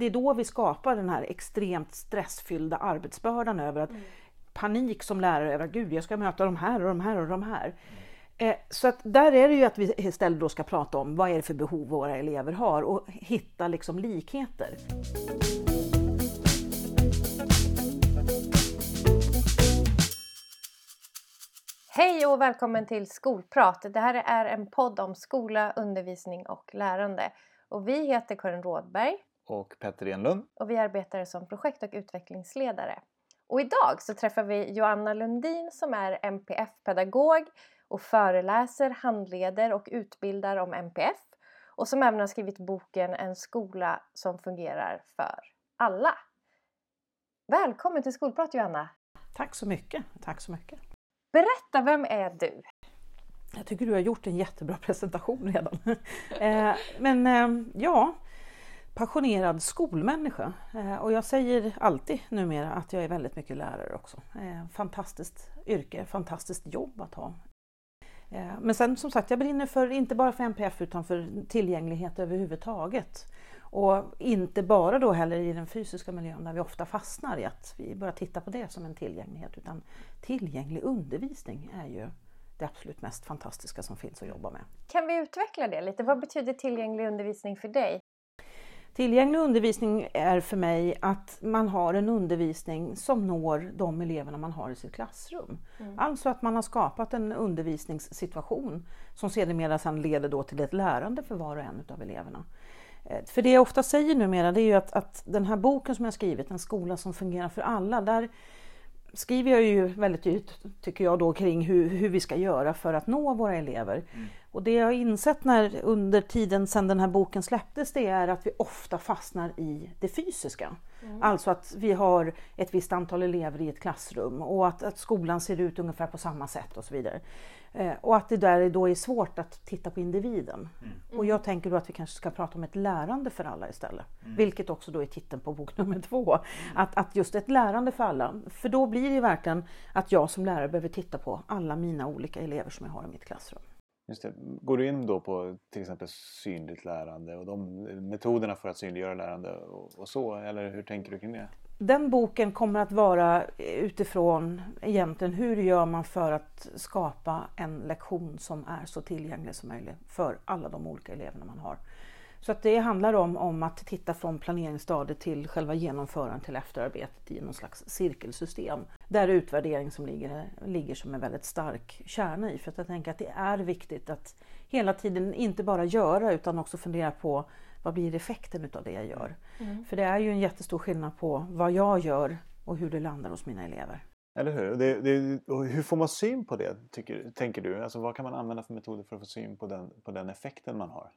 det är då vi skapar den här extremt stressfyllda arbetsbördan över att panik som lärare över att gud, jag ska möta de här och de här och de här. Eh, Så att där är det ju att vi istället då ska prata om vad är det för behov våra elever har och hitta liksom likheter. Hej och välkommen till Skolprat. Det här är en podd om skola, undervisning och lärande. Och vi heter Karin Rådberg och Petter Enlund. och vi arbetar som projekt och utvecklingsledare. Och idag så träffar vi Joanna Lundin som är MPF-pedagog och föreläser, handleder och utbildar om MPF och som även har skrivit boken En skola som fungerar för alla. Välkommen till Skolprat Joanna! Tack så mycket. Tack så mycket. Berätta, vem är du? Jag tycker du har gjort en jättebra presentation redan. Eh, Men eh, ja, passionerad skolmänniska. Eh, och jag säger alltid numera att jag är väldigt mycket lärare också. Eh, fantastiskt yrke, fantastiskt jobb att ha. Eh, men sen som sagt, jag brinner för, inte bara för NPF utan för tillgänglighet överhuvudtaget. Och inte bara då heller i den fysiska miljön där vi ofta fastnar i att vi börjar titta på det som en tillgänglighet. Utan tillgänglig undervisning är ju det absolut mest fantastiska som finns att jobba med. Kan vi utveckla det lite? Vad betyder tillgänglig undervisning för dig? Tillgänglig undervisning är för mig att man har en undervisning som når de eleverna man har i sitt klassrum. Alltså att man har skapat en undervisningssituation som sedermera sedan leder då till ett lärande för var och en av eleverna. Eh, För det jag ofta säger numera det är ju att, att den här boken som jag skrivit, En skola som fungerar för alla, där skriver jag ju väldigt tydligt, tycker jag, då, kring hur, hur vi ska göra för att nå våra elever. Och det jag har insett när, under tiden sedan den här boken släpptes, det är att vi ofta fastnar i det fysiska. Alltså att vi har ett visst antal elever i ett klassrum och att, att skolan ser ut ungefär på samma sätt och så vidare. Eh, och att det där då är svårt att titta på individen. Och jag tänker då att vi kanske ska prata om ett lärande för alla istället. Vilket också då är titeln på bok nummer två. Att, att just ett lärande för alla. För då blir det verkligen att jag som lärare behöver titta på alla mina olika elever som jag har i mitt klassrum. Just det. Går du in då på till exempel synligt lärande och de metoderna för att synliggöra lärande och, och så? Eller hur tänker du kring det? Den boken kommer att vara utifrån egentligen hur gör man för att skapa en lektion som är så tillgänglig som möjligt för alla de olika eleverna man har. Så att det handlar om, om att titta från planeringsstadiet till själva genomförandet till efterarbetet i någon slags cirkelsystem. Där utvärdering som ligger, ligger som en väldigt stark kärna i. För att jag tänker att det är viktigt att hela tiden inte bara göra utan också fundera på vad blir effekten utav det jag gör. För det är ju en jättestor skillnad på vad jag gör och hur det landar hos mina elever. Eller hur? Det, det, och hur får man syn på det, tycker, tänker du? Alltså, vad kan man använda för metoder för att få syn på den, på den effekten man har?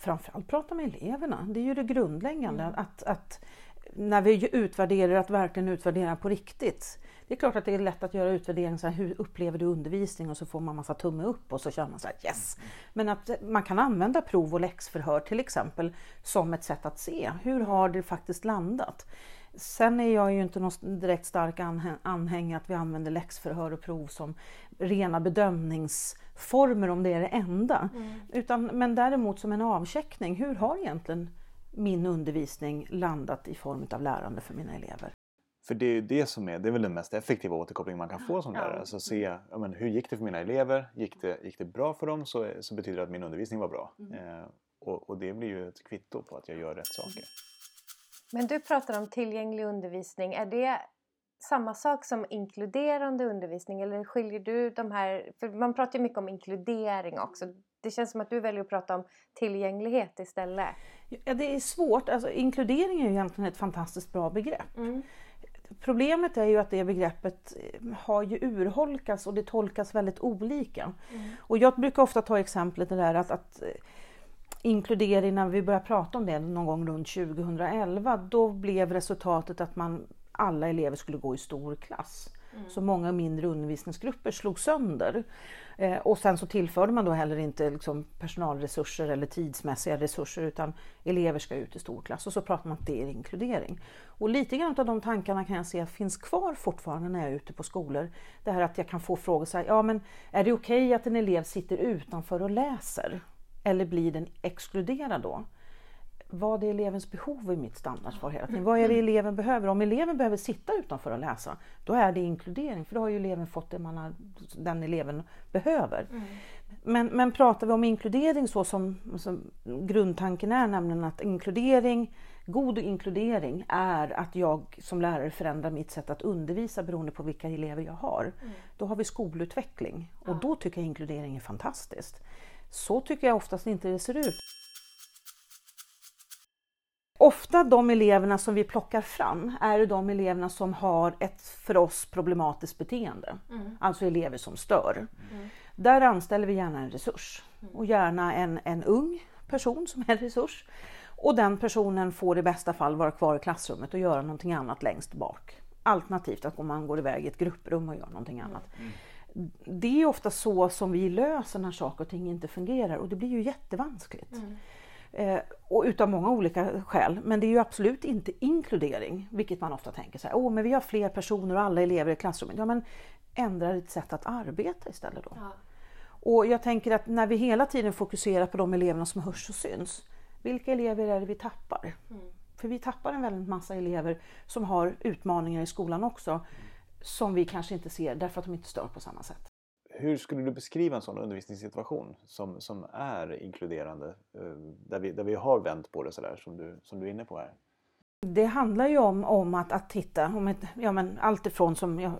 Framförallt prata med eleverna. Det är ju det grundläggande. Att, att när vi utvärderar, att verkligen utvärdera på riktigt. Det är klart att det är lätt att göra utvärdering så här, hur upplever du undervisning och så får man massa tumme upp och så känner man så här yes. Men att man kan använda prov och läxförhör till exempel som ett sätt att se hur har det faktiskt landat. Sen är jag ju inte någon direkt stark anhäng- anhängare att vi använder läxförhör och prov som rena bedömningsformer om det är det enda. Utan, men däremot som en avcheckning. Hur har egentligen min undervisning landat i form av lärande för mina elever? För det är ju det som är, det är väl den mest effektiva återkoppling man kan få som lärare. Alltså se, ja, men, hur gick det för mina elever? Gick det, gick det bra för dem så, så betyder det att min undervisning var bra. Eh, och, och det blir ju ett kvitto på att jag gör rätt saker. Men du pratar om tillgänglig undervisning. Är det samma sak som inkluderande undervisning eller skiljer du de här... För man pratar ju mycket om inkludering också. Det känns som att du väljer att prata om tillgänglighet istället. Ja, det är svårt. Alltså, inkludering är ju egentligen ett fantastiskt bra begrepp. Problemet är ju att det begreppet eh, har ju urholkats och det tolkas väldigt olika. Och jag brukar ofta ta exemplet det där att, att inkludering, när vi började prata om det någon gång runt 2011, då blev resultatet att man, alla elever skulle gå i stor klass. Så många mindre undervisningsgrupper slog sönder. Eh, och sen så tillförde man då heller inte liksom personalresurser eller tidsmässiga resurser utan elever ska ut i stor klass och så pratar man att det är inkludering. Och lite grann av de tankarna kan jag se finns kvar fortfarande när jag är ute på skolor. Det här att jag kan få frågor så här, ja men är det okej att en elev sitter utanför och läser? Eller blir den exkluderad då? vad är elevens behov i mitt standardsvar hela tiden? Vad är det eleven behöver? Om eleven behöver sitta utanför och läsa, då är det inkludering för då har ju eleven fått det man har, den eleven behöver. Mm. Men, men pratar vi om inkludering så som, som grundtanken är, nämligen att inkludering, god inkludering är att jag som lärare förändrar mitt sätt att undervisa beroende på vilka elever jag har. Mm. Då har vi skolutveckling och då tycker jag inkludering är fantastiskt. Så tycker jag oftast inte det ser ut. Ofta de eleverna som vi plockar fram är de eleverna som har ett för oss problematiskt beteende. Mm. Alltså elever som stör. Mm. Där anställer vi gärna en resurs mm. och gärna en, en ung person som är en resurs. Och den personen får i bästa fall vara kvar i klassrummet och göra någonting annat längst bak. Alternativt att man går iväg i ett grupprum och gör någonting annat. Mm. Det är ofta så som vi löser när saker och ting inte fungerar och det blir ju jättevanskligt. Mm. Eh, och utav många olika skäl. Men det är ju absolut inte inkludering, vilket man ofta tänker så här, åh men vi har fler personer och alla elever i klassrummet. Ja men ändra ditt sätt att arbeta istället då. Ja. Och jag tänker att när vi hela tiden fokuserar på de eleverna som hörs och syns, vilka elever är det vi tappar? Mm. För vi tappar en väldigt massa elever som har utmaningar i skolan också, som vi kanske inte ser därför att de inte stör på samma sätt. Hur skulle du beskriva en sån undervisningssituation som, som är inkluderande, eh, där vi, där vi har vänt på det sådär som du, som du är inne på här? Det handlar ju om, om att, att titta, om ett, ja, men allt, ifrån som, ja,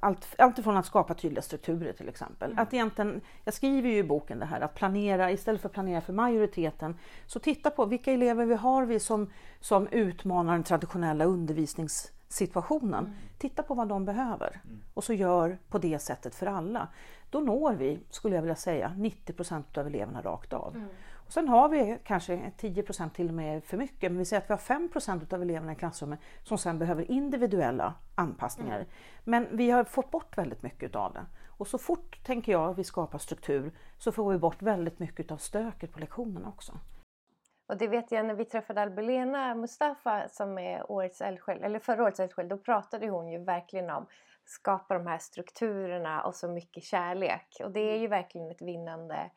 allt, allt ifrån att skapa tydliga strukturer till exempel. Mm. Att egentligen, jag skriver ju i boken det här att planera, istället för att planera för majoriteten, så titta på vilka elever vi har vi som, som utmanar den traditionella undervisningssituationen. Mm. Titta på vad de behöver mm. och så gör på det sättet för alla. Då når vi, skulle jag vilja säga, 90% av eleverna rakt av. Mm. Och sen har vi kanske 10% till och med för mycket, men vi säger att vi har 5% av eleverna i klassrummet som sen behöver individuella anpassningar. Mm. Men vi har fått bort väldigt mycket av det. Och så fort, tänker jag, vi skapar struktur så får vi bort väldigt mycket av stöket på lektionerna också. Och det vet jag när vi träffade Albelena Mustafa som är årets eldsjäl, eller förra årets eldsjäl, då pratade hon ju verkligen om skapa de här strukturerna och så mycket kärlek. Och det är ju verkligen ett vinnande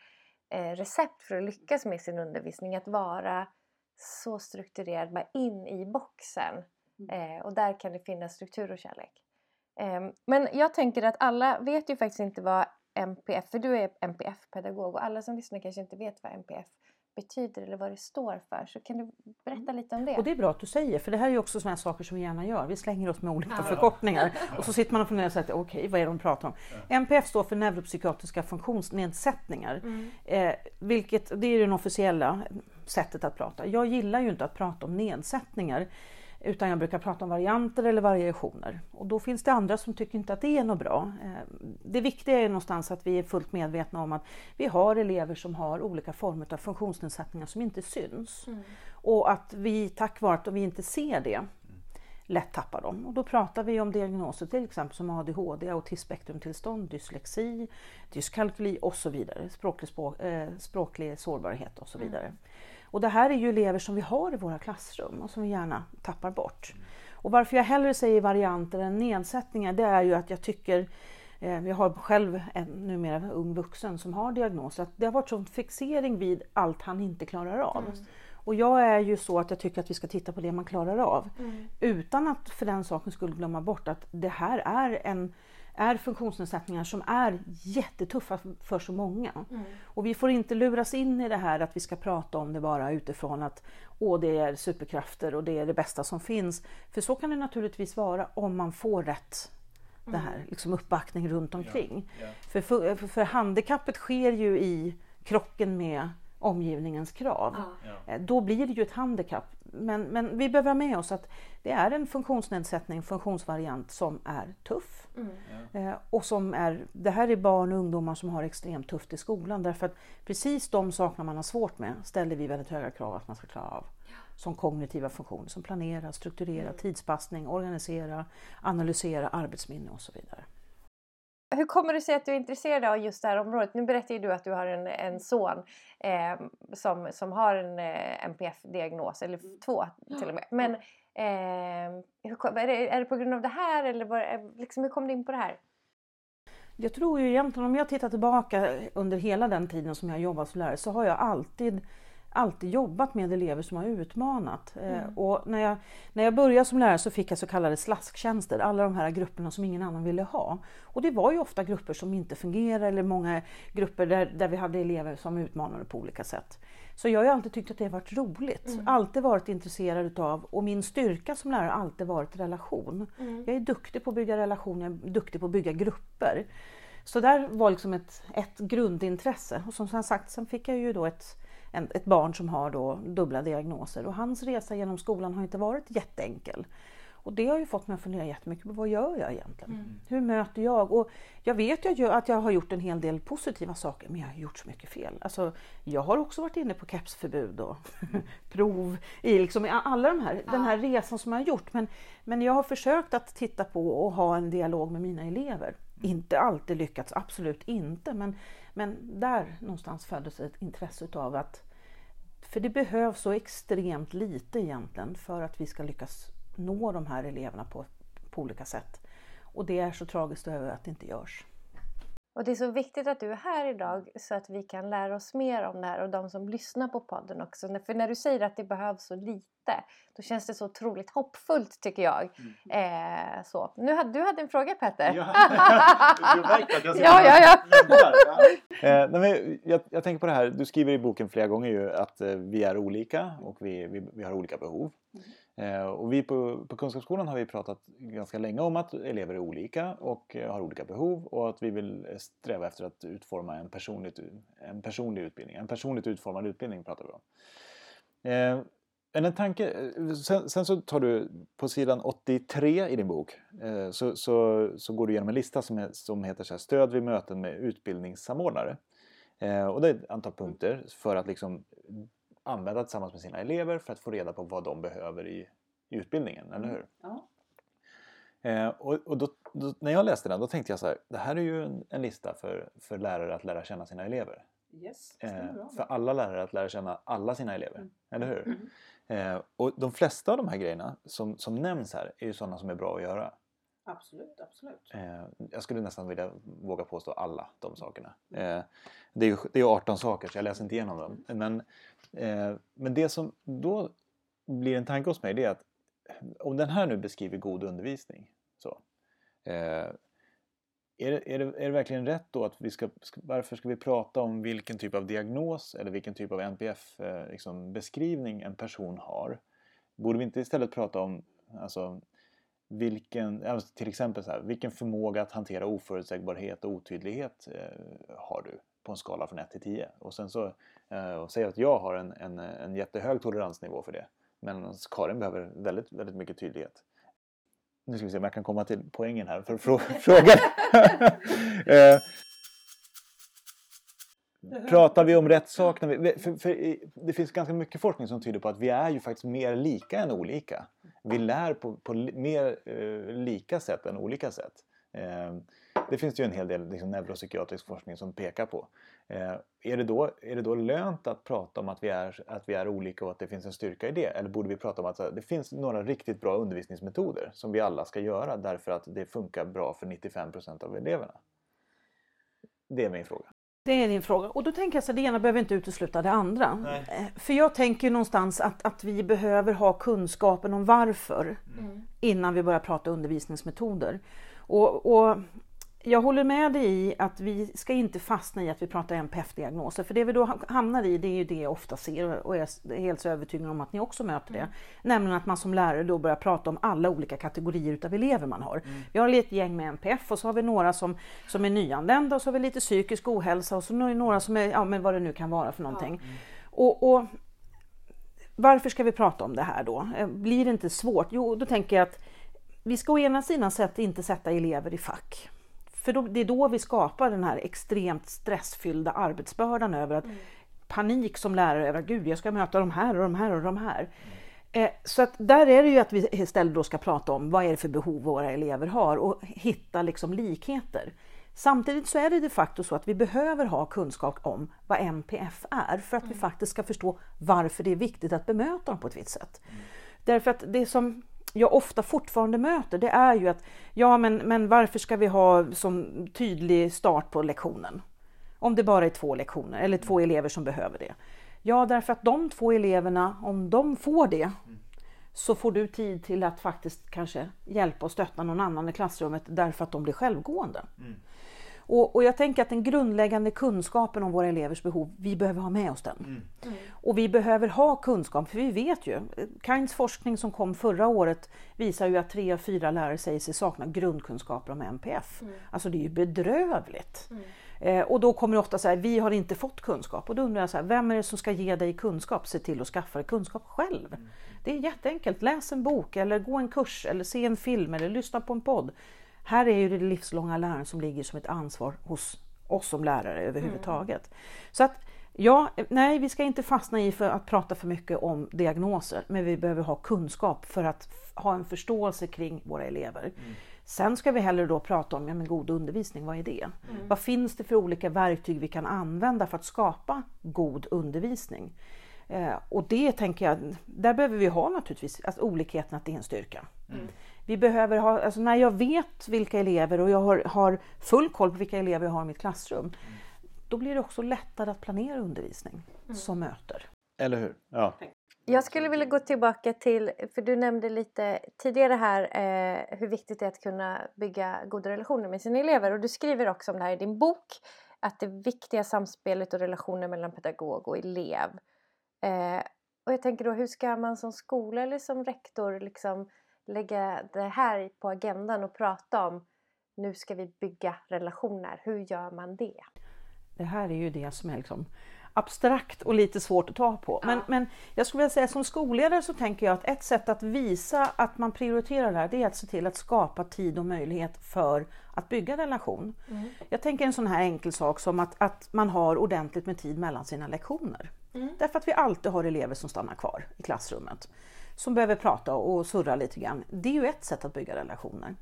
eh, recept för att lyckas med sin undervisning. Att vara så strukturerad, bara in i boxen. Mm. Eh, och där kan det finnas struktur och kärlek. Eh, men jag tänker att alla vet ju faktiskt inte vad MPF, för du är MPF-pedagog och alla som lyssnar kanske inte vet vad MPF betyder eller vad det står för. Så kan du berätta mm. lite om det? Och det är bra att du säger, för det här är ju också sådana saker som vi gärna gör. Vi slänger oss med olika ja. förkortningar och så sitter man och funderar och säger okej, okay, vad är det de pratar om? Ja. NPF står för neuropsykiatriska funktionsnedsättningar, mm. eh, vilket det är det officiella sättet att prata. Jag gillar ju inte att prata om nedsättningar utan jag brukar prata om varianter eller variationer. Och då finns det andra som tycker inte att det är något bra. Eh, det viktiga är någonstans att vi är fullt medvetna om att vi har elever som har olika former av funktionsnedsättningar som inte syns. Mm. Och att vi tack vare att vi inte ser det lätt tappar dem. Och då pratar vi om diagnoser till exempel som ADHD, autismspektrumtillstånd, dyslexi, dyskalkyli och så vidare. Språklig, språk, eh, språklig sårbarhet och så mm. vidare. Mm. Och det här är ju elever som vi har i våra klassrum och som vi gärna tappar bort. Och varför jag hellre säger varianter än nedsättningar det är ju att jag tycker eh, jag har själv en numera ung vuxen som har diagnos. Att det har varit sån fixering vid allt han inte klarar av. Mm. Och jag är ju så att jag tycker att vi ska titta på det man klarar av. Mm. Utan att för den saken skulle glömma bort att det här är en är funktionsnedsättningar som är jättetuffa för så många. Mm. Och vi får inte luras in i det här att vi ska prata om det bara utifrån att Åh, det är superkrafter och det är det bästa som finns. För så kan det naturligtvis vara om man får rätt det här, mm. liksom uppbackning runt omkring. Ja, ja. För, för, för handikappet sker ju i krocken med omgivningens krav. Ja. Eh, då blir det ju ett handikapp. Men, men vi behöver ha med oss att det är en funktionsnedsättning, funktionsvariant som är tuff. Mm. Eh, och som är, det här är barn och ungdomar som har extremt tufft i skolan därför att precis de sakerna man har svårt med ställer vi väldigt höga krav att man ska klara av. Ja. Som kognitiva funktioner som planera, strukturera, mm. tidspassning, organisera, analysera, arbetsminne och så vidare. Hur kommer det sig att du är intresserad av just det här området? Nu berättade du att du har en, en son eh, som, som har en eh, NPF-diagnos, eller två till och med. Men eh, hur, är, det, är det på grund av det här eller var, eh, liksom, hur kom du in på det här? Jag tror ju egentligen, om jag tittar tillbaka under hela den tiden som jag jobbat som lärare så har jag alltid alltid jobbat med elever som har utmanat. Eh, mm. Och när, jag, när jag började som lärare så fick jag så kallade slasktjänster, alla de här grupperna som ingen annan ville ha. Och det var ju ofta grupper som inte fungerade eller många grupper där, där vi hade elever som utmanade på olika sätt. Så jag har alltid tyckt att det har varit roligt. Mm. Alltid varit intresserad utav, och min styrka som lärare har alltid varit relation. Mm. Jag är duktig på att bygga relationer, jag är duktig på att bygga grupper. Så där var liksom ett, ett grundintresse. Och som sagt, sen fick jag ju då ett, en, ett barn som har då dubbla diagnoser och hans resa genom skolan har inte varit jätteenkel. Och det har ju fått mig att fundera jättemycket på vad gör jag egentligen? Mm. Hur möter jag? Och jag vet ju att jag har gjort en hel del positiva saker men jag har gjort så mycket fel. Alltså, jag har också varit inne på kepsförbud och prov i liksom, alla de här, ja. den här resan som jag har gjort. Men, men jag har försökt att titta på och ha en dialog med mina elever. Mm. Inte alltid lyckats, absolut inte. Men, men där någonstans föddes ett intresse utav att för det behövs så extremt lite egentligen för att vi ska lyckas nå de här eleverna på, på olika sätt. Och det är så tragiskt över att det inte görs. Och det är så viktigt att du är här idag så att vi kan lära oss mer om det här och de som lyssnar på podden också. För när du säger att det behövs så lite, då känns det så otroligt hoppfullt tycker jag. Mm. Eh, så. Nu hade, du hade en fråga Petter. Ja, du märkte att jag ja, ja, ja. eh, jag, jag, tänker på det här, du skriver i boken flera gånger ju att eh, vi är olika och vi, vi, vi har olika behov. Mm. Eh, och vi på, på Kunskapsskolan har vi pratat ganska länge om att elever är olika och eh, har olika behov och att vi vill eh, sträva efter att utforma en, personligt, en personlig utbildning. En personligt utformad utbildning pratar vi om. Eh, en tanke, sen, sen, så tar du på sidan 83 i din bok så, så, så går du igenom en lista som, är, som heter så här, Stöd vid möten med utbildningssamordnare. och det är ett antal punkter för att liksom använda tillsammans med sina elever för att få reda på vad de behöver i, i utbildningen, eller mm. hur? Ja. Eh, och, och då, då, när jag läste den då tänkte jag så här, det här är ju en, en lista för, för lärare att lära känna sina elever. Yes, eh, för alla lärare att lära känna alla sina elever, mm. eller hur? Mm. Eh, och de flesta av de här grejerna som, som nämns här är ju sådana som är bra att göra. Absolut, absolut. Eh, jag skulle nästan vilja våga påstå alla de sakerna. Mm. Eh, det är ju det är 18 saker så jag läser inte igenom dem. Men, eh, men det som då blir en tanke hos mig det är att om den här nu beskriver god undervisning så eh, är det, är, det, är det verkligen rätt då att vi ska, varför ska vi prata om vilken typ av diagnos eller vilken typ av NPF-beskrivning eh, liksom, en person har? Borde vi inte istället prata om alltså, vilken, till exempel så här, vilken förmåga att hantera oförutsägbarhet och otydlighet eh, har du på en skala från 1 till 10? Och sen så och säg att jag har en, en, en jättehög toleransnivå för det. Men Karin behöver väldigt, väldigt mycket tydlighet. Nu ska vi se om jag kan komma till poängen här för frågan. eh, Pratar vi om rätt sak? Vi, för, för, det finns ganska mycket forskning som tyder på att vi är ju faktiskt mer lika än olika. Vi lär på, på mer eh, lika sätt än olika sätt. Eh, det finns ju en hel del liksom, neuropsykiatrisk forskning som pekar på. Eh, är, det då, är det då lönt att prata om att vi, är, att vi är olika och att det finns en styrka i det? Eller borde vi prata om att det finns några riktigt bra undervisningsmetoder som vi alla ska göra därför att det funkar bra för 95% av eleverna? Det är min fråga. Det är din fråga. Och då tänker jag så att det ena behöver inte utesluta det andra. Nej. Eh, för jag tänker någonstans att, att vi behöver ha kunskapen om varför mm. innan vi börjar prata undervisningsmetoder. Och, och jag håller med dig i att vi ska inte fastna i att vi pratar NPF-diagnoser, för det vi då hamnar i det är ju det jag ofta ser och jag är helt övertygad om att ni också möter det. Mm. Nämligen att man som lärare då börjar prata om alla olika kategorier utav elever man har. Mm. Vi har ett gäng med NPF och så har vi några som, som är nyanlända och så har vi lite psykisk ohälsa och så några som är, ja men vad det nu kan vara för någonting. Mm. Och, och varför ska vi prata om det här då? Eh, blir det inte svårt? Jo, då tänker jag att vi ska å ena sidan sätt inte sätta elever i fack. För då, det är då vi skapar den här extremt stressfyllda arbetsbördan över att mm. panik som lärare över att gud, jag ska möta de här och de här och de här. Mm. Eh, så att där är det ju att vi istället då ska prata om vad är det för behov våra elever har och hitta liksom likheter. Samtidigt så är det de facto så att vi behöver ha kunskap om vad MPF är för att mm. vi faktiskt ska förstå varför det är viktigt att bemöta dem på ett visst sätt. Mm. Därför att det som jag ofta fortfarande möter det är ju att ja men, men varför ska vi ha som tydlig start på lektionen? Om det bara är två lektioner eller två elever som behöver det. Ja, därför att de två eleverna, om de får det, så får du tid till att faktiskt kanske hjälpa och stötta någon annan i klassrummet därför att de blir självgående. Mm. Och, och, jag tänker att den grundläggande kunskapen om våra elevers behov, vi behöver ha med oss den. Mm. Mm. Och vi behöver ha kunskap, för vi vet ju, Kinds forskning som kom förra året visar ju att tre av fyra lärare säger sig sakna grundkunskaper om MPF. Mm. Alltså det är ju bedrövligt. Mm. Eh, och då kommer det ofta så här, vi har inte fått kunskap. Och då undrar jag, så här, vem är det som ska ge dig kunskap? Se till att skaffa dig kunskap själv. Mm. Det är jätteenkelt, läs en bok eller gå en kurs eller se en film eller lyssna på en podd. Här är ju det livslånga lärandet som ligger som ett ansvar hos oss som lärare överhuvudtaget. Mm. Så att Ja, nej, vi ska inte fastna i för att prata för mycket om diagnoser, men vi behöver ha kunskap för att ha en förståelse kring våra elever. Mm. Sen ska vi hellre då prata om ja, men god undervisning, vad är det? Mm. Vad finns det för olika verktyg vi kan använda för att skapa god undervisning? Eh, och det tänker jag, där behöver vi ha naturligtvis alltså olikheten att det är en styrka. Mm. Vi behöver ha, alltså när jag vet vilka elever och jag har, har full koll på vilka elever jag har i mitt klassrum, mm. då blir det också lättare att planera undervisning mm. som möter. Eller hur? Ja. Jag skulle vilja gå tillbaka till, för du nämnde lite tidigare här eh, hur viktigt det är att kunna bygga goda relationer med sina elever och du skriver också om det här i din bok att det viktiga samspelet och relationen mellan pedagog och elev. Eh, och jag tänker då hur ska man som skola eller som rektor liksom lägga det här på agendan och prata om nu ska vi bygga relationer. Hur gör man det? Det här är ju det som är liksom abstrakt och lite svårt att ta på. Men, ja. men jag skulle vilja säga som skolledare så tänker jag att ett sätt att visa att man prioriterar det här det är att se till att skapa tid och möjlighet för att bygga relation. Mm. Jag tänker en sån här enkel sak som att, att man har ordentligt med tid mellan sina lektioner. Mm. Därför att vi alltid har elever som stannar kvar i klassrummet som behöver prata och surra lite grann. Det är ju ett sätt att bygga relationer.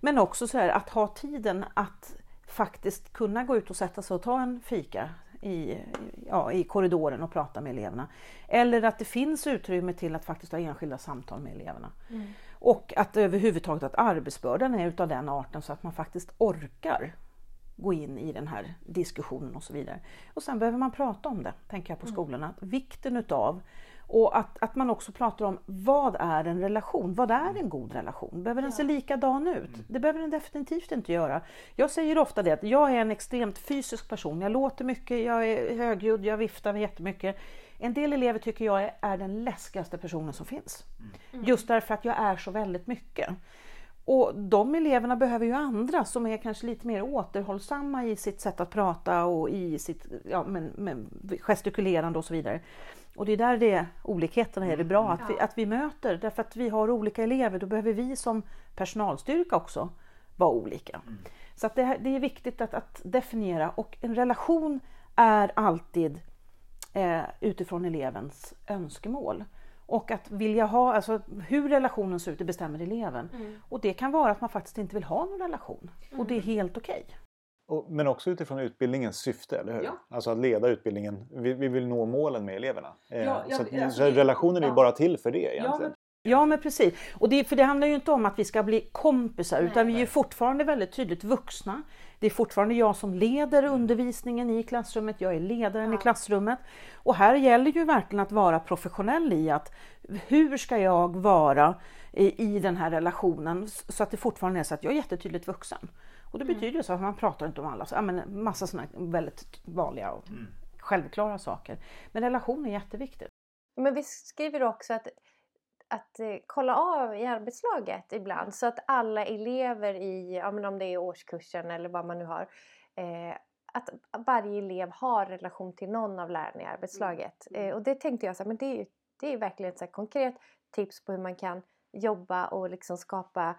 Men också så här, att ha tiden att faktiskt kunna gå ut och sätta sig och ta en fika i, ja, i korridoren och prata med eleverna. Eller att det finns utrymme till att faktiskt ha enskilda samtal med eleverna. Mm. Och att överhuvudtaget att arbetsbördan är utav den arten så att man faktiskt orkar gå in i den här diskussionen och så vidare. Och sen behöver man prata om det, tänker jag på mm. skolorna. Vikten utav och att, att man också pratar om vad är en relation? Vad är en god relation? Behöver den se likadan ut? Mm. Det behöver den definitivt inte göra. Jag säger ofta det att jag är en extremt fysisk person. Jag låter mycket, jag är högljudd, jag viftar jättemycket. En del elever tycker jag är, är den läskigaste personen som finns. Mm. Just därför att jag är så väldigt mycket. Och de eleverna behöver ju andra som är kanske lite mer återhållsamma i sitt sätt att prata och i sitt ja, men, men gestikulerande och så vidare. Och det är där det olikheterna är det bra att, vi, att vi möter, därför att vi har olika elever, då behöver vi som personalstyrka också vara olika. Mm. Så att det, det, är viktigt att, att, definiera och en relation är alltid eh, utifrån elevens önskemål. Och att vilja ha, alltså hur relationen ser ut, det bestämmer eleven. Mm. Och det kan vara att man faktiskt inte vill ha någon relation. Mm. Och det är helt okej. Okay. Och, men också utifrån utbildningens syfte, eller hur? Ja. Alltså att leda utbildningen. Vi, vi vill nå målen med eleverna. Eh, ja, ja, så, att, alltså, så relationen är ju bara till för det egentligen. Ja men precis. Och det, för det handlar ju inte om att vi ska bli kompisar nej, utan vi är fortfarande väldigt tydligt vuxna. Det är fortfarande jag som leder mm. undervisningen i klassrummet, jag är ledaren ja. i klassrummet. Och här gäller ju verkligen att vara professionell i att hur ska jag vara i, i den här relationen så att det fortfarande är så att jag är jättetydligt vuxen. Och det mm. betyder så att man pratar inte om alla, så, ja, men massa sådana väldigt vanliga och mm. självklara saker. Men relation är jätteviktigt. Men vi skriver också att, att eh, kolla av i arbetslaget ibland så att alla elever i, ja, men om det är årskursen eller vad man nu har, eh, att varje elev har relation till någon av lärarna i arbetslaget. Mm. Eh, och det tänkte jag så här, men det är, det är verkligen ett så konkret tips på hur man kan jobba och liksom skapa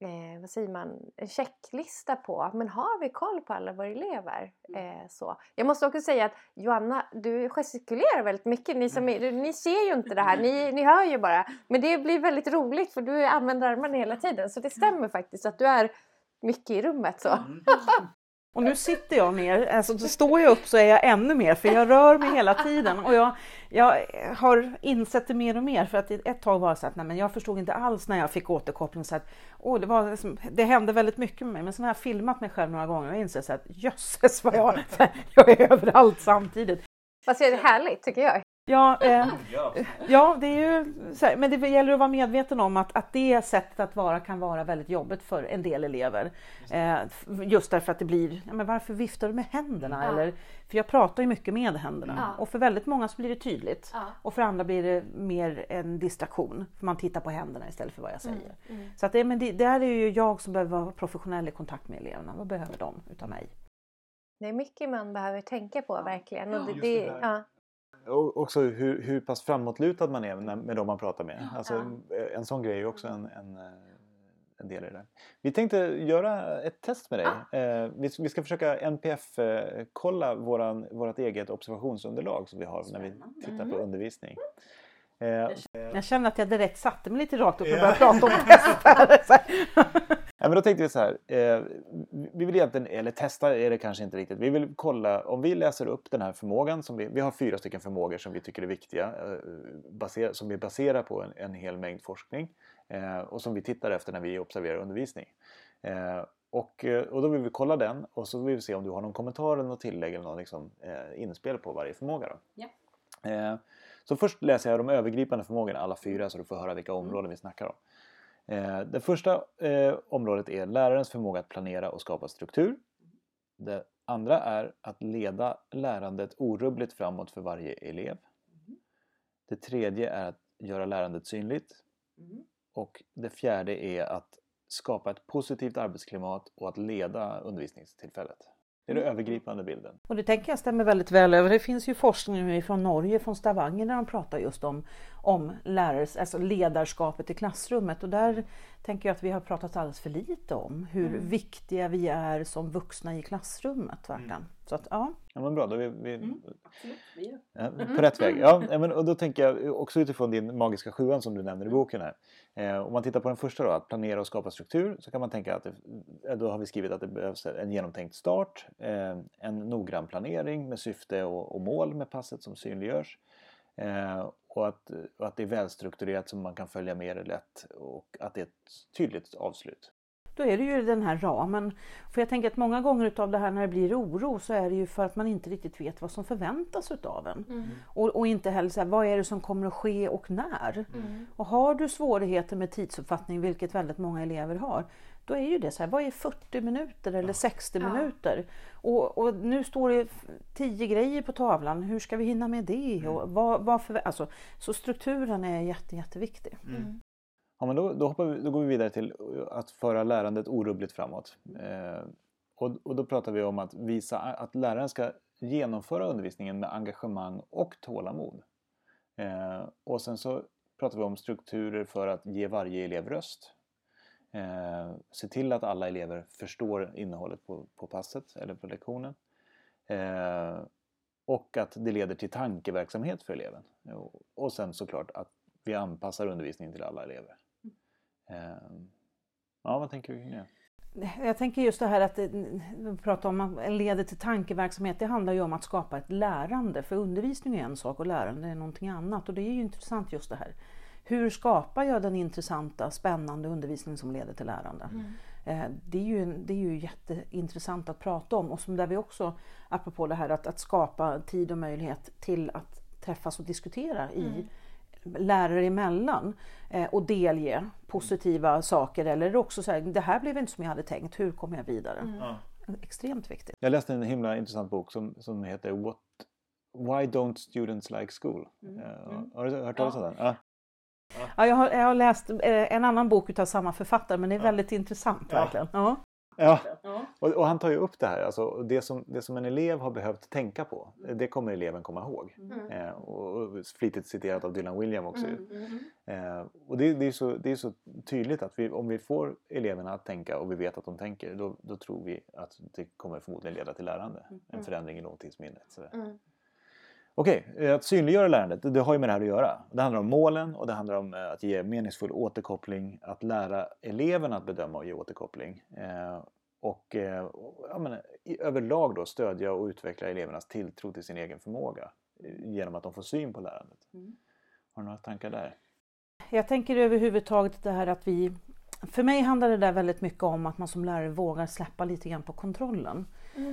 eh, vad säger man, en checklista på, men har vi koll på alla våra elever? Mm. Eh, så. Jag måste också säga att Joanna, du gestikulerar väldigt mycket. Ni, som är, ni ser ju inte det här, ni, ni hör ju bara. Men det blir väldigt roligt för du använder armarna hela tiden. Så det stämmer faktiskt att du är mycket i rummet. så. Mm. Och nu sitter jag ner, alltså då står jag upp så är jag ännu mer för jag rör mig hela tiden och jag, jag har insett det mer och mer för att ett tag var det så att nej, men jag förstod inte alls när jag fick återkoppling så att åh, det, var liksom, det hände väldigt mycket med mig men sen har jag filmat mig själv några gånger och insett så att jösses vad jag, jag är överallt samtidigt. Fast det är härligt tycker jag. Ja, eh, ja, det är ju här, men det gäller att vara medveten om att, att det sättet att vara kan vara väldigt jobbigt för en del elever. Eh, just därför att det blir, ja, men varför viftar du med händerna? Ja. Eller, för jag pratar ju mycket med händerna Ja. och för väldigt många så blir det tydligt. Ja. Och för andra blir det mer en distraktion, för man tittar på händerna istället för vad jag säger. Mm. Så att det, men det, där är ju jag som behöver vara professionell i kontakt med eleverna. Vad behöver de utav mig? Det är mycket man behöver tänka på verkligen. Och det, just det, det där. ja. Och också hur, hur pass framåtlutad man är med, med de man pratar med. Alltså, eh, En sån grej är också en, en, eh, en del i det. Vi tänkte göra ett test med dig. Eh, vi, vi ska försöka NPF-kolla våran, vårt eget observationsunderlag som vi har när vi tittar på undervisning. Eh, Jag känner att jag direkt satte mig lite rakt upp och började prata om test. Så här. Ja, men då tänkte vi så här. Eh, vi vill egentligen, eller testa är det kanske inte riktigt. Vi vill kolla om vi läser upp den här förmågan. Som vi, vi har fyra stycken förmågor som vi tycker är viktiga. Eh, baser, som vi baserar på en, en hel mängd forskning. Eh, och som vi tittar efter när vi observerar undervisning. Eh, och, eh, och då vill vi kolla den och så vill vi se om du har någon kommentar eller något tillägg eller någon liksom, eh, inspel på varje förmåga. Då. Ja. Så först läser jag de övergripande förmågorna, alla fyra, så du får höra vilka områden vi snackar om. Eh, det första eh, området är lärarens förmåga att planera och skapa struktur. Det andra är att leda lärandet orubbligt framåt för varje elev. Det tredje är att göra lärandet synligt. Och det fjärde är att skapa ett positivt arbetsklimat och att leda undervisningstillfället. Det är den övergripande bilden. Och det tänker jag stämmer väldigt väl över. Det finns ju forskning från Norge, från Stavanger, där de pratar just om, om lärares, alltså ledarskapet i klassrummet. Och där tänker jag att vi har pratat alldeles för lite om hur viktiga vi är som vuxna i klassrummet. Verkligen. Så att, ja. Ja men bra, då är vi, vi ja, på rätt väg. Ja, men, och då tänker jag också utifrån din magiska sjuan som du nämner i boken här. Eh, om man tittar på den första då, att planera och skapa struktur, så kan man tänka att det, eh, då har vi skrivit att det behövs en genomtänkt start, eh, en noggrann planering med syfte och, och mål med passet som synliggörs. Eh, och, att, och att det är välstrukturerat så man kan följa med det lätt och att det är ett tydligt avslut. Då är det ju den här ramen. För jag tänker att många gånger utav det här när det blir oro så är det ju för att man inte riktigt vet vad som förväntas utav en. Och, och inte heller så här, vad är det som kommer att ske och när. Och har du svårigheter med tidsuppfattning, vilket väldigt många elever har, då är ju det så här, vad är 40 minuter eller 60 minuter? Och, och nu står det 10 grejer på tavlan, hur ska vi hinna med det? Och vad, vad för, alltså, så strukturen är jätte, jätteviktig. Ja, men då, då, hoppar vi, då går vi vidare till att föra lärandet orubbligt framåt. Eh, och, och då pratar vi om att visa att läraren ska genomföra undervisningen med engagemang och tålamod. Eh, och sen så pratar vi om strukturer för att ge varje elev röst. Eh, se till att alla elever förstår innehållet på, på passet eller på lektionen. Eh, och att det leder till tankeverksamhet för eleven. Och, och sen såklart att vi anpassar undervisningen till alla elever. Eh, ja, vad tänker du kring det? Jag tänker just det här att eh, prata vi pratar om att leder till tankeverksamhet. Det handlar ju om att skapa ett lärande. För undervisning är en sak och lärande är någonting annat. Och det är ju intressant just det här. Hur skapar jag den intressanta, spännande undervisning som leder till lärande? Eh, Det är, ju, det är ju jätteintressant att prata om och som där vi också, apropå det här att, att skapa tid och möjlighet till att träffas och diskutera i lärare emellan eh, och delge positiva saker eller också säga det här blev inte som jag hade tänkt, hur kommer jag vidare? Extremt viktigt. Jag läste en himla intressant bok som, som heter What, Why Don't Students Like School? Eh, har du hört talas om den? Ja. Ja, jag, har, jag har läst eh, en annan bok utav samma författare men det är väldigt intressant verkligen. Ja. Ja, och, och han tar ju upp det här, alltså det som, det som en elev har behövt tänka på, det kommer eleven komma ihåg. Eh, och, och flitigt citerat av Dylan William också. ju. Eh, och det, det, är så, det är så tydligt att vi, om vi får eleverna att tänka och vi vet att de tänker, då, då tror vi att det kommer förmodligen leda till lärande. En förändring i långtidsminnet. sådär. Okej, eh, att synliggöra lärandet, det, har ju med det här att göra. Det handlar om målen och det handlar om eh, att ge meningsfull återkoppling, att lära eleverna att bedöma och ge återkoppling. Eh, och ja, men, i, överlag då stödja och utveckla elevernas tilltro till sin egen förmåga genom att de får syn på lärandet. Har du några tankar där? Jag tänker överhuvudtaget det här att vi för mig handlar det där väldigt mycket om att man som lärare vågar släppa lite grann på kontrollen.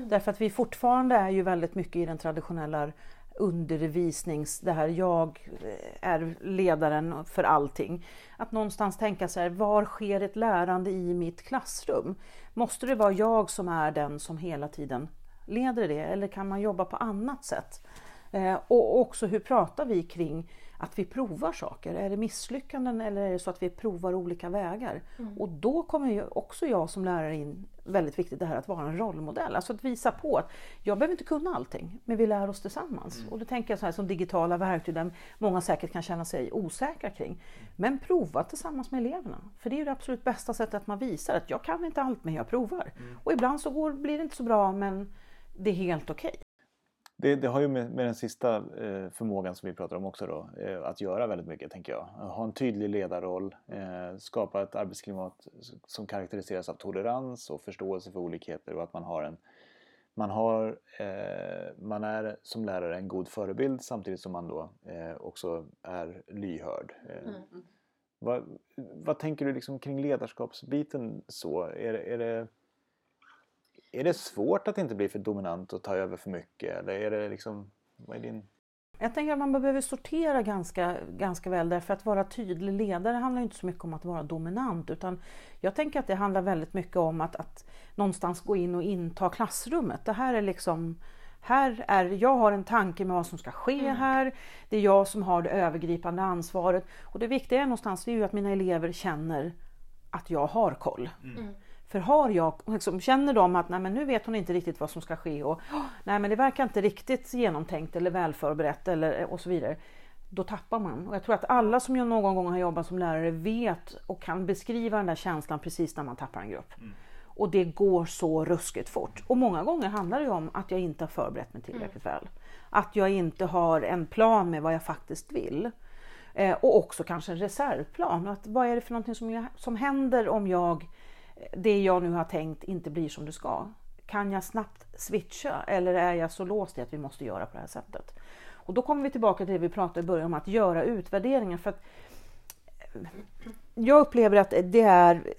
Därför att vi fortfarande är ju väldigt mycket i den traditionella undervisnings, det här jag eh, är ledaren för allting. Att någonstans tänka så här, var sker ett lärande i mitt klassrum? Måste det vara jag som är den som hela tiden leder det eller kan man jobba på annat sätt? Eh, och också hur pratar vi kring att vi provar saker? Är det misslyckanden eller är det så att vi provar olika vägar? Mm. Och då kommer ju också jag som lärare in väldigt viktigt det här att vara en rollmodell. Alltså att visa på att jag behöver inte kunna allting, men vi lär oss tillsammans. Mm. Och då tänker jag så här som digitala verktyg där många säkert kan känna sig osäkra kring. Men prova tillsammans med eleverna. För det är ju det absolut bästa sättet att man visar att jag kan inte allt men jag provar. Mm. Och ibland så går, blir det inte så bra men det är helt okej. Okay. Det, det, har ju med, med den sista eh, förmågan som vi pratar om också då, eh, att göra väldigt mycket tänker jag. Ha en tydlig ledarroll, eh, skapa ett arbetsklimat som karaktäriseras av tolerans och förståelse för olikheter och att man har en man, har, man är som lärare en god förebild samtidigt som man då också är lyhörd. Mm. Vad, vad tänker du liksom kring ledarskapsbiten så? Är, är det är det svårt att inte bli för dominant och ta över för mycket? Eller är det liksom, vad är din... Jag tänker att man behöver sortera ganska, ganska väl därför att vara tydlig ledare handlar inte så mycket om att vara dominant utan jag tänker att det handlar väldigt mycket om att, att någonstans gå in och inta klassrummet. Det här är liksom här är, jag har en tanke med vad som ska ske mm. här. Det är jag som har det övergripande ansvaret. Och det viktiga är någonstans är ju att mina elever känner att jag har koll. Mm. För har jag, liksom, känner de att nej, men nu vet hon inte riktigt vad som ska ske och nej, men det verkar inte riktigt genomtänkt eller välförberett eller, och så vidare. Då tappar man. Och jag tror att alla som någon gång har jobbat som lärare vet och kan beskriva den där känslan precis när man tappar en grupp. Mm. Och det går så ruskigt fort. Och många gånger handlar det om att jag inte har förberett mig tillräckligt mm. väl. Att jag inte har en plan med vad jag faktiskt vill. Eh, och också kanske en reservplan. Att vad är det för någonting som, jag, som händer om jag det jag nu har tänkt inte blir som det ska. Kan jag snabbt switcha eller är jag så låst i att vi måste göra på det här sättet? Och då kommer vi tillbaka till det vi pratade i början om, att göra utvärderingar. För att jag upplever att det är,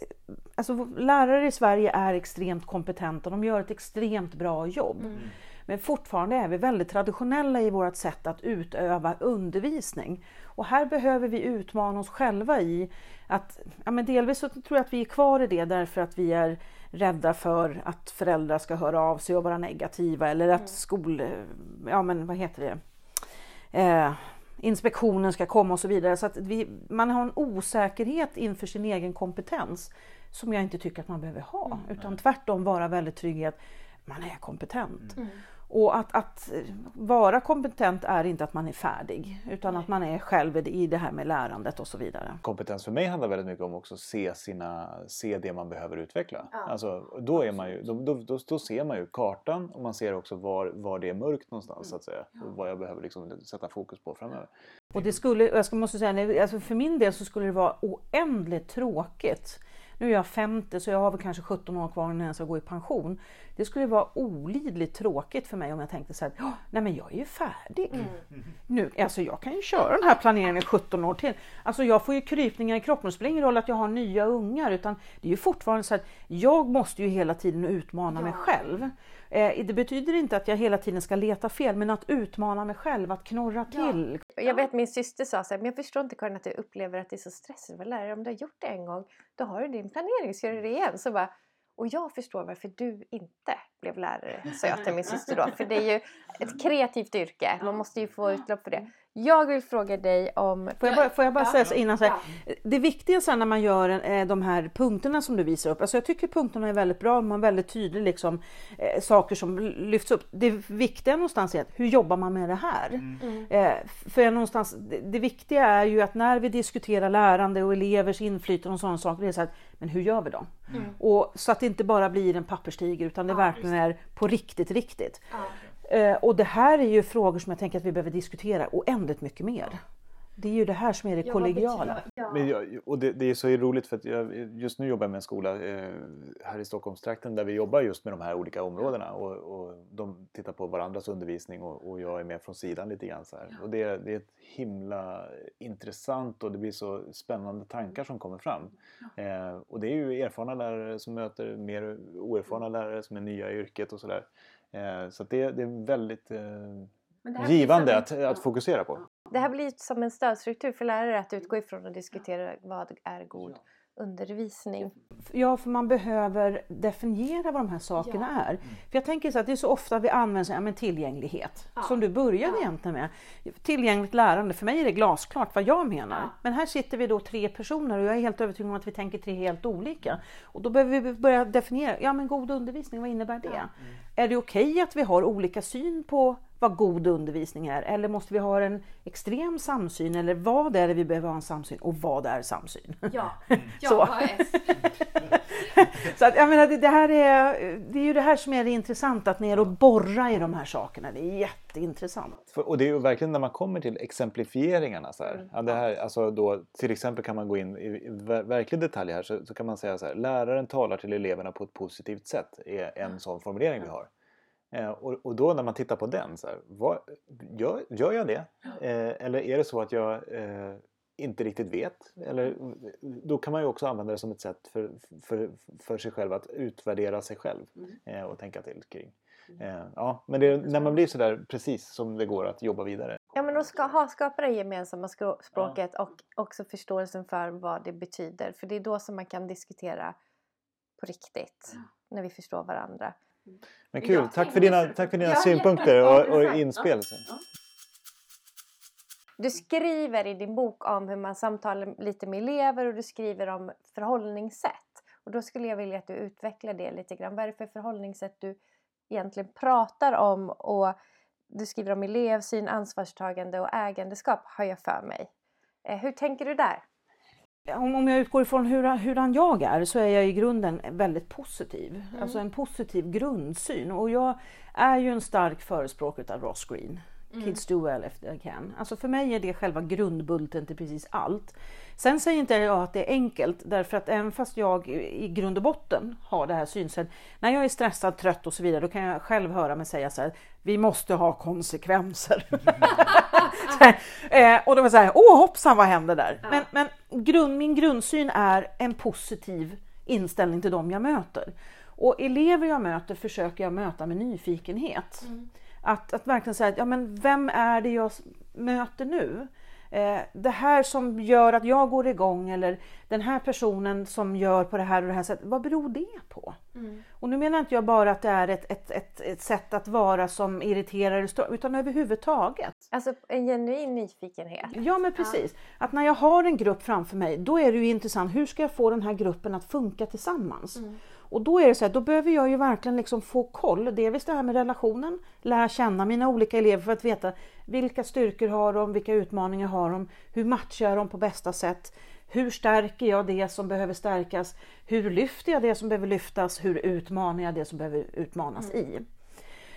alltså lärare i Sverige är extremt kompetenta, de gör ett extremt bra jobb. Mm. Men fortfarande är vi väldigt traditionella i vårt sätt att utöva undervisning. Och här behöver vi utmana oss själva i att, ja men delvis så tror jag att vi är kvar i det därför att vi är rädda för att föräldrar ska höra av sig och vara negativa eller att mm. skol, ja men vad heter det, eh, inspektionen ska komma och så vidare. Så att vi, man har en osäkerhet inför sin egen kompetens som jag inte tycker att man behöver ha, mm. utan tvärtom vara väldigt trygg i att man är kompetent. Mm. Och att, att, vara kompetent är inte att man är färdig utan att man är själv i det här med lärandet och så vidare. Kompetens för mig handlar väldigt mycket om också att se, sina, se det man behöver utveckla. Ja. Alltså, då, är man ju, då, då, då, då, ser man ju kartan och man ser också var, var det är mörkt någonstans mm. så att säga. Och vad jag behöver liksom sätta fokus på framöver. Och det skulle, jag måste säga, alltså för min del så skulle det vara oändligt tråkigt nu är jag 50 så jag har väl kanske 17 år kvar innan jag ska gå i pension. Det skulle vara olidligt tråkigt för mig om jag tänkte så här, nej men jag är ju färdig. Mm. Nu, alltså jag kan ju köra den här planeringen i 17 år till. Alltså jag får ju krypningar i kroppen. Det spelar ingen roll att jag har nya ungar utan det är ju fortfarande så att jag måste ju hela tiden utmana ja. mig själv. Eh, det betyder inte att jag hela tiden ska leta fel men att utmana mig själv, att knorra till. Ja. Jag vet min syster sa så här, men jag förstår inte Karin att du upplever att det är så stressigt att vara lärare. Om du har gjort det en gång, då har du din planering, så gör du det igen. Så bara, och jag förstår varför du inte blev lärare, sa jag till min syster då. För det är ju ett kreativt yrke, man måste ju få utlopp för det. Jag vill fråga dig om... Får jag bara, får jag bara ja. säga så innan så här, ja. Det viktiga sen när man gör eh, de här punkterna som du visar upp, alltså jag tycker punkterna är väldigt bra, man är väldigt tydlig liksom eh, saker som lyfts upp. Det viktiga någonstans är att hur jobbar man med det här? Mm. Eh, för någonstans, det, det, viktiga är ju att när vi diskuterar lärande och elevers inflytande och sådana saker, det är så här, men hur gör vi då? Mm. Och så att det inte bara blir en papperstiger utan det ja, verkligen är på riktigt, riktigt. Eh, och det här är ju frågor som jag tänker att vi behöver diskutera oändligt mycket mer. Det är ju det här som är det kollegiala. Men jag, och det, det, är så roligt för att jag, just nu jobbar jag med en skola eh, här i Stockholmstrakten där vi jobbar just med de här olika områdena och, och de tittar på varandras undervisning och, och, jag är med från sidan lite grann så här. Och det, det är ett himla intressant och det blir så spännande tankar som kommer fram. Eh, och det är ju erfarna lärare som möter mer oerfarna lärare som är nya i yrket och sådär. Eh, så det, det, är väldigt... Eh, givande att, att fokusera på. Det här blir som en stödstruktur för lärare att utgå ifrån och diskutera vad är god undervisning. Ja, för man behöver definiera vad de här sakerna ja. är. För jag tänker så att det är så ofta vi använder ja, men tillgänglighet, ja. som du började ja. egentligen med. Tillgängligt lärande, för mig är det glasklart vad jag menar. Ja. Men här sitter vi då tre personer och jag är helt övertygad om att vi tänker tre helt olika. Och då behöver vi börja definiera, ja men god undervisning, vad innebär det? Mm. Är det okej okay att vi har olika syn på vad god undervisning är? Eller måste vi ha en extrem samsyn? Eller vad är det vi behöver ha en samsyn? Och vad är samsyn? Ja, ja så. så att, jag menar, det, det, här är, det är ju det här som är det intressanta, att ner och borra i de här sakerna. Det är jätteintressant. Och det är ju verkligen när man kommer till exemplifieringarna. Så här, mm. ja, det här, alltså då, till exempel kan man gå in i verklig detalj här så, så kan man säga så här, läraren talar till eleverna på ett positivt sätt är en sån formulering vi har. Eh, och, och, då när man tittar på den, så här, vad, gör, gör jag det? Eh, eller är det så att jag eh, inte riktigt vet? Eller, då kan man ju också använda det som ett sätt för, för, för sig själv att utvärdera sig själv mm. eh, och tänka till kring. Mm. Eh, ja, men det, när man blir sådär precis som det går att jobba vidare. Ja, men att ska, ha, skapa det gemensamma språket ja. och också förståelsen för vad det betyder. För det är då som man kan diskutera på riktigt, ja. när vi förstår varandra. Men kul, tack för dina, tack för dina synpunkter och, och inspel. Du skriver i din bok om hur man samtalar lite med elever och du skriver om förhållningssätt. Och då skulle jag vilja att du utvecklar det lite grann. Vad är det för förhållningssätt du egentligen pratar om? Och du skriver om elevsyn, ansvarstagande och ägandeskap har jag för mig. Eh, hur tänker du där? Om jag utgår ifrån hur, hurdan jag är så är jag i grunden väldigt positiv. Mm. Alltså en positiv grundsyn. Och jag är ju en stark förespråkare av Ross Green. Mm. Kids do well if they can. Alltså för mig är det själva grundbulten till precis allt. Sen säger inte jag att det är enkelt därför att även fast jag i grund och botten har det här synsättet. När jag är stressad, trött och så vidare då kan jag själv höra mig säga så här. Vi måste ha konsekvenser. eh, och då var jag säga, åh hoppsan vad händer där? Ja. Men, men grund, min grundsyn är en positiv inställning till dem jag möter. Och elever jag möter försöker jag möta med nyfikenhet. Mm. Att, att verkligen säga, ja men vem är det jag möter nu? Eh, det här som gör att jag går igång eller den här personen som gör på det här och det här sättet, vad beror det på? Mm. Och nu menar inte jag bara att det är ett, ett, ett, ett sätt att vara som irriterar utan överhuvudtaget. Alltså en genuin nyfikenhet? Ja men precis. Ja. Att när jag har en grupp framför mig då är det ju intressant, hur ska jag få den här gruppen att funka tillsammans? Mm. Och då är det så här, då behöver jag ju verkligen liksom få koll. Dels det här med relationen, lära känna mina olika elever för att veta vilka styrkor har de, vilka utmaningar har de, hur matchar dem på bästa sätt? Hur stärker jag det som behöver stärkas? Hur lyfter jag det som behöver lyftas? Hur utmanar jag det som behöver utmanas mm. i?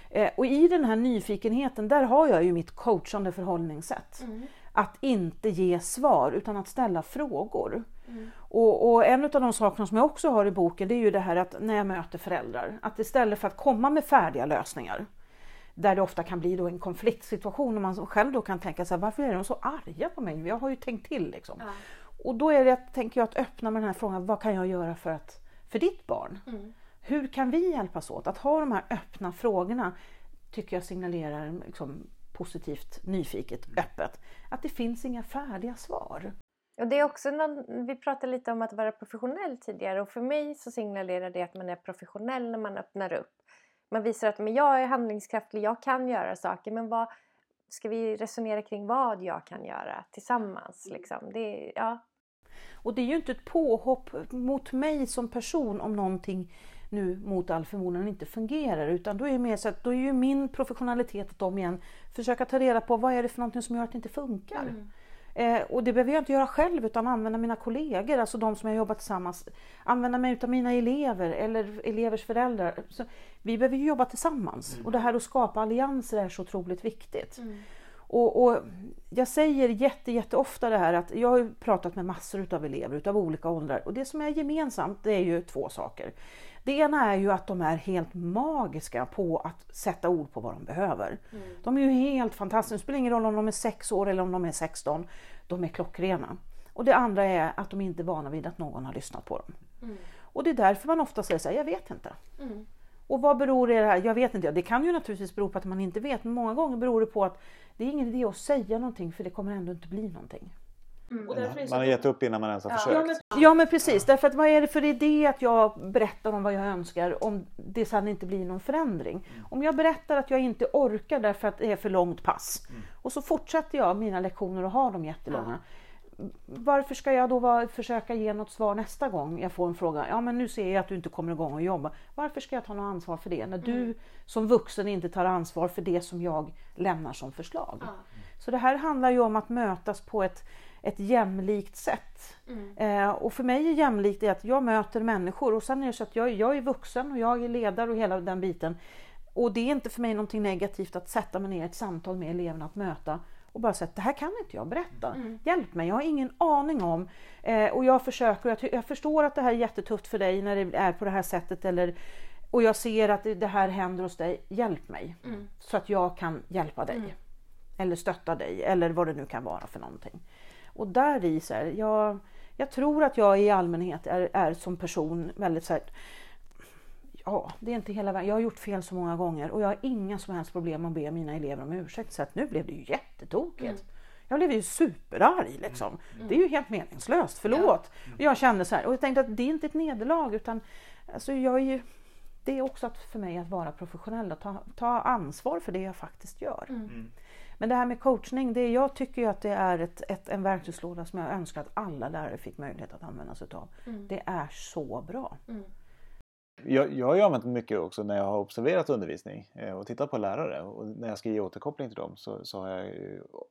Eh, och i den här nyfikenheten, där har jag ju mitt coachande förhållningssätt. Mm. Att inte ge svar utan att ställa frågor. Mm. Och, och, en av de sakerna som jag också har i boken det är ju det här att när jag möter föräldrar, att istället för att komma med färdiga lösningar där det ofta kan bli då en konfliktsituation och man själv då kan tänka sig varför är de så arga på mig? Jag har ju tänkt till liksom. Ja. Och då är det, tänker jag, att öppna med den här frågan, vad kan jag göra för, att, för ditt barn? Mm. Hur kan vi hjälpas åt? Att ha de här öppna frågorna tycker jag signalerar liksom, positivt, nyfiket, öppet. Att det finns inga färdiga svar. Och det är också någon, vi pratade lite om att vara professionell tidigare och för mig så signalerar det att man är professionell när man öppnar upp. Man visar att men jag är handlingskraftig, jag kan göra saker men vad ska vi resonera kring vad jag kan göra tillsammans liksom. Det, ja. Och det är ju inte ett påhopp mot mig som person om någonting nu mot all förmodan inte fungerar utan då är, mer så att, då är ju min professionalitet att om igen försöka ta reda på vad är det för någonting som gör att det inte funkar. Mm. Eh, och det behöver jag inte göra själv utan använda mina kollegor, alltså de som jag jobbar tillsammans. Använda mig av mina elever eller elevers föräldrar. Så vi behöver ju jobba tillsammans mm. och det här att skapa allianser är så otroligt viktigt. Mm. Och, och, jag säger jätte, jätte ofta det här att jag har pratat med massor utav elever utav olika åldrar och det som är gemensamt det är ju två saker. Det ena är ju att de är helt magiska på att sätta ord på vad de behöver. Mm. De är ju helt fantastiska, det spelar ingen roll om de är 6 år eller om de är 16. De är klockrena. Och det andra är att de inte är vana vid att någon har lyssnat på dem. Mm. Och det är därför man ofta säger så här, jag vet inte. Mm. Och vad beror det här? Jag vet inte. Det kan ju naturligtvis bero på att man inte vet, men många gånger beror det på att det är ingen idé att säga någonting för det kommer ändå inte bli någonting. Mm. Man har gett upp innan man ens har ja. försökt. Ja men, ja men, precis, därför att vad är det för idé att jag berättar om vad jag önskar om det sedan inte blir någon förändring? Mm. Om jag berättar att jag inte orkar därför att det är för långt pass mm. och så fortsätter jag mina lektioner och har dem jättelånga. Ja. Varför ska jag då vara, försöka ge något svar nästa gång jag får en fråga? Ja men nu ser jag att du inte kommer igång och jobba. Varför ska jag ta något ansvar för det? När du mm. som vuxen inte tar ansvar för det som jag lämnar som förslag. Ja. Så det här handlar ju om att mötas på ett ett jämlikt sätt. Mm. Eh, och för mig är jämlikt att jag möter människor och sen är det så att jag, jag är vuxen och jag är ledare och hela den biten. Och det är inte för mig någonting negativt att sätta mig ner i ett samtal med eleverna att möta och bara säga att det här kan inte jag berätta. Mm. Hjälp mig, jag har ingen aning om. Eh, och jag försöker, jag, jag, förstår att det här är jättetufft för dig när det är på det här sättet eller och jag ser att det, här händer hos dig. Hjälp mig mm. så att jag kan hjälpa dig. Mm. Eller stötta dig eller vad det nu kan vara för någonting. Och där i så här, jag, jag tror att jag i allmänhet är, är som person väldigt så här, ja, det är inte hela vägen. Jag har gjort fel så många gånger och jag har inga som helst problem att be mina elever om ursäkt. Så att nu blev det ju jättetokigt. Mm. Jag blev ju superarg liksom. Mm. Det är ju helt meningslöst, förlåt. Ja. Och jag kände så här, och jag tänkte att det är inte ett nederlag utan alltså jag är ju, det är också att för mig att vara professionell och ta, ta ansvar för det jag faktiskt gör. Mm. Men det här med coachning, det, jag tycker ju att det är ett, ett, en verktygslåda som jag önskar att alla lärare fick möjlighet att använda sig av. Mm. Det är så bra. Mm. Jag, jag har ju använt mycket också när jag har observerat undervisning eh, och tittat på lärare och när jag ska ge återkoppling till dem så, så har jag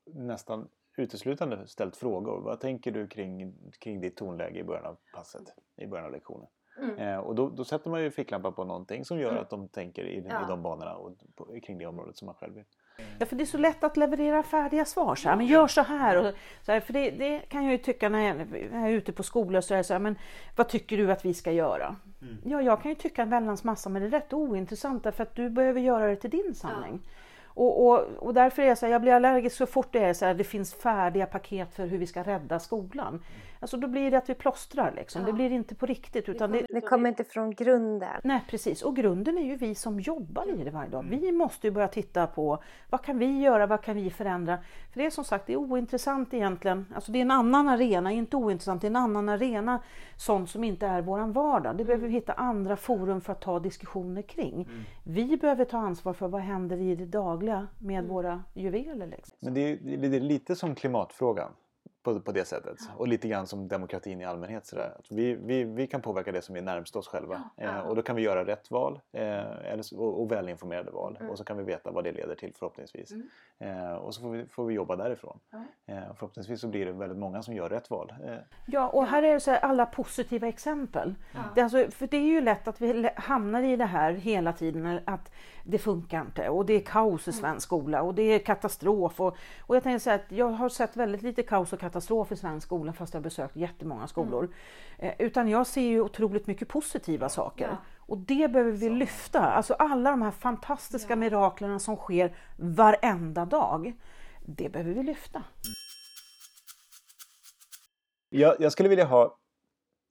nästan uteslutande ställt frågor. Vad tänker du kring, kring ditt tonläge i början av passet, i början av lektionen? Mm. Eh, och då, då, sätter man ju ficklampan på någonting som gör mm. att de tänker i, ja. i de banorna och på, kring det området som man själv vill. Ja, för det är så lätt att leverera färdiga svar. Så här, men gör så här. Och, så här för det, det, kan jag ju tycka när jag, är ute på skolor. Så, här, så här, men vad tycker du att vi ska göra? Mm. Ja, jag kan ju tycka en väldans massa, men det är rätt ointressant därför att du behöver göra det till din sanning. Ja. Och, och, och, därför är jag så här, jag blir allergisk så fort det är så här, det finns färdiga paket för hur vi ska rädda skolan. Mm. Alltså då blir det att vi plåstrar liksom. Ja. Det blir inte på riktigt. Utan det, det kommer inte från grunden. Nej precis, och grunden är ju vi som jobbar i det varje dag. Mm. Vi måste ju börja titta på vad kan vi göra, vad kan vi förändra? För det är som sagt, det är ointressant egentligen. Alltså det är en annan arena, inte ointressant, det är en annan arena. Sånt som inte är våran vardag. Det behöver vi hitta andra forum för att ta diskussioner kring. Mm. Vi behöver ta ansvar för vad händer i det dagliga med mm. våra juveler. Liksom. Men det är, det är lite som klimatfrågan på, på det sättet. Och lite grann som demokratin i allmänhet. Sådär. Att vi, vi, vi kan påverka det som är närmst oss själva. Eh, och då kan vi göra rätt val eh, eller, och, och välinformerade val. Mm. Och så kan vi veta vad det leder till förhoppningsvis. Mm. Eh, och så får vi, får vi jobba därifrån. Mm. förhoppningsvis så blir det väldigt många som gör rätt val. Eh, ja, och här är så här, alla positiva exempel. Det, alltså, för det är ju lätt att vi hamnar i det här hela tiden. Att det funkar inte och det är kaos i mm. svensk skola och det är katastrof. Och, och jag tänker så att jag har sett väldigt lite kaos och katastrof i svensk skola fast jag har besökt jättemånga skolor. Mm. Utan jag ser ju otroligt mycket positiva saker. Ja. Och det behöver vi så. lyfta. Alltså alla de här fantastiska ja. miraklerna som sker varenda dag. Det behöver vi lyfta. Jag, jag skulle vilja ha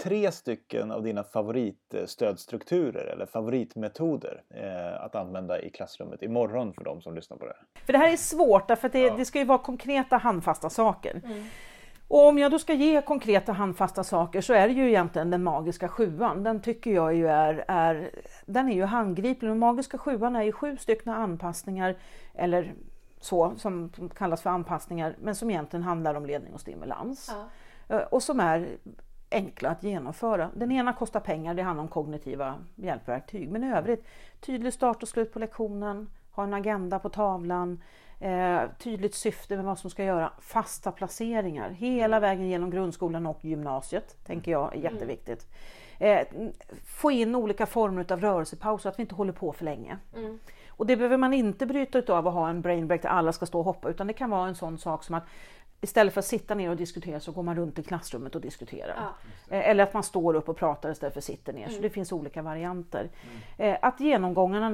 tre stycken av dina favoritstödstrukturer eller favoritmetoder eh, att använda i klassrummet imorgon för de som lyssnar på det här? För det här är svårt därför att det, ja. det ska ju vara konkreta handfasta saker. Mm. Och om jag då ska ge konkreta handfasta saker så är det ju egentligen den magiska sjuan. Den tycker jag ju är, är den är ju handgriplig. Den magiska sjuan är ju sju stycken anpassningar eller så som kallas för anpassningar men som egentligen handlar om ledning och stimulans. Ja. Eh, och som är enkla att genomföra. Den ena kostar pengar, det handlar om kognitiva hjälpverktyg. Men i övrigt, tydlig start och slut på lektionen, ha en agenda på tavlan, eh, tydligt syfte med vad som ska göra, fasta placeringar hela mm. vägen genom grundskolan och gymnasiet, tänker jag är mm. jätteviktigt. Eh, få in olika former av rörelsepaus så att vi inte håller på för länge. Mm. Och det behöver man inte bryta av att ha en brain break där alla ska stå och hoppa utan det kan vara en sån sak som att Istället för att sitta ner och diskutera så går man runt i klassrummet och diskuterar. Ja. Eh, eller att man står upp och pratar istället för att sitta ner. Mm. Så det finns olika varianter. Mm. Eh, att genomgångarna,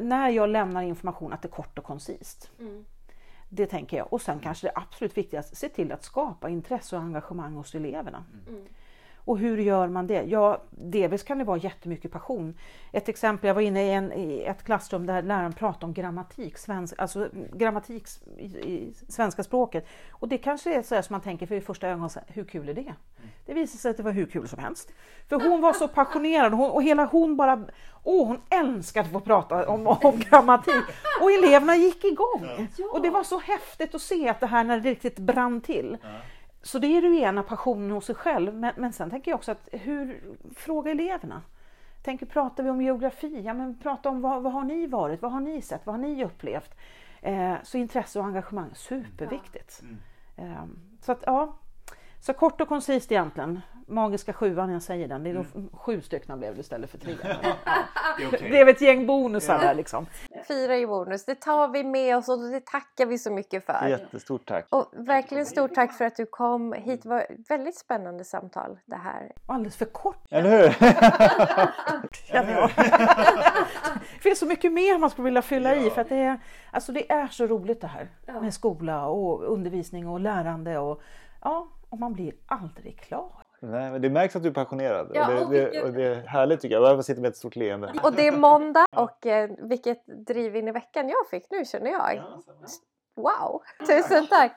när jag lämnar information, att det är kort och koncist. Mm. Det tänker jag. Och sen kanske det absolut viktigaste, se till att skapa intresse och engagemang hos eleverna. Och hur gör man det? Ja, delvis kan det vara jättemycket passion. Ett exempel, jag var inne i, en, i ett klassrum där läraren pratade om grammatik, svensk, alltså grammatik i, i svenska språket. Och det kanske är så som man tänker för i första ögonkastet, hur kul är det? Det visade sig att det var hur kul som helst. För hon var så passionerad och, hon, och hela hon bara, åh hon älskade att få prata om, om grammatik. Och eleverna gick igång. Och det var så häftigt att se att det här när det riktigt brann till. Så det är ju ena passionen hos sig själv. Men, men sen tänker jag också att hur, fråga eleverna. Tänker, pratar vi om geografi, ja men prata om vad, vad har ni varit, vad har ni sett, vad har ni upplevt? Eh, så intresse och engagemang, superviktigt. Mm. Eh, så att ja, så kort och koncist egentligen. Magiska sjuan, jag säger den. Det är då mm. sju stycken blev det istället för tre. det, okay. det blev ett gäng bonusar ja. där liksom. Fyra i bonus, det tar vi med oss och det tackar vi så mycket för. Jättestort tack. Och verkligen stort tack för att du kom hit. Det var ett väldigt spännande samtal det här. Alldeles för kort. Eller hur? det finns så mycket mer man skulle vilja fylla ja. i för att det är, alltså det är så roligt det här med skola och undervisning och lärande och ja, och man blir aldrig klar. Nej, men det märks att du är passionerad ja, och, det, det, och det är härligt tycker jag. Jag sitter med ett stort leende. Och det är måndag och eh, vilket driv in i veckan jag fick nu känner jag. Wow! Tusen tack!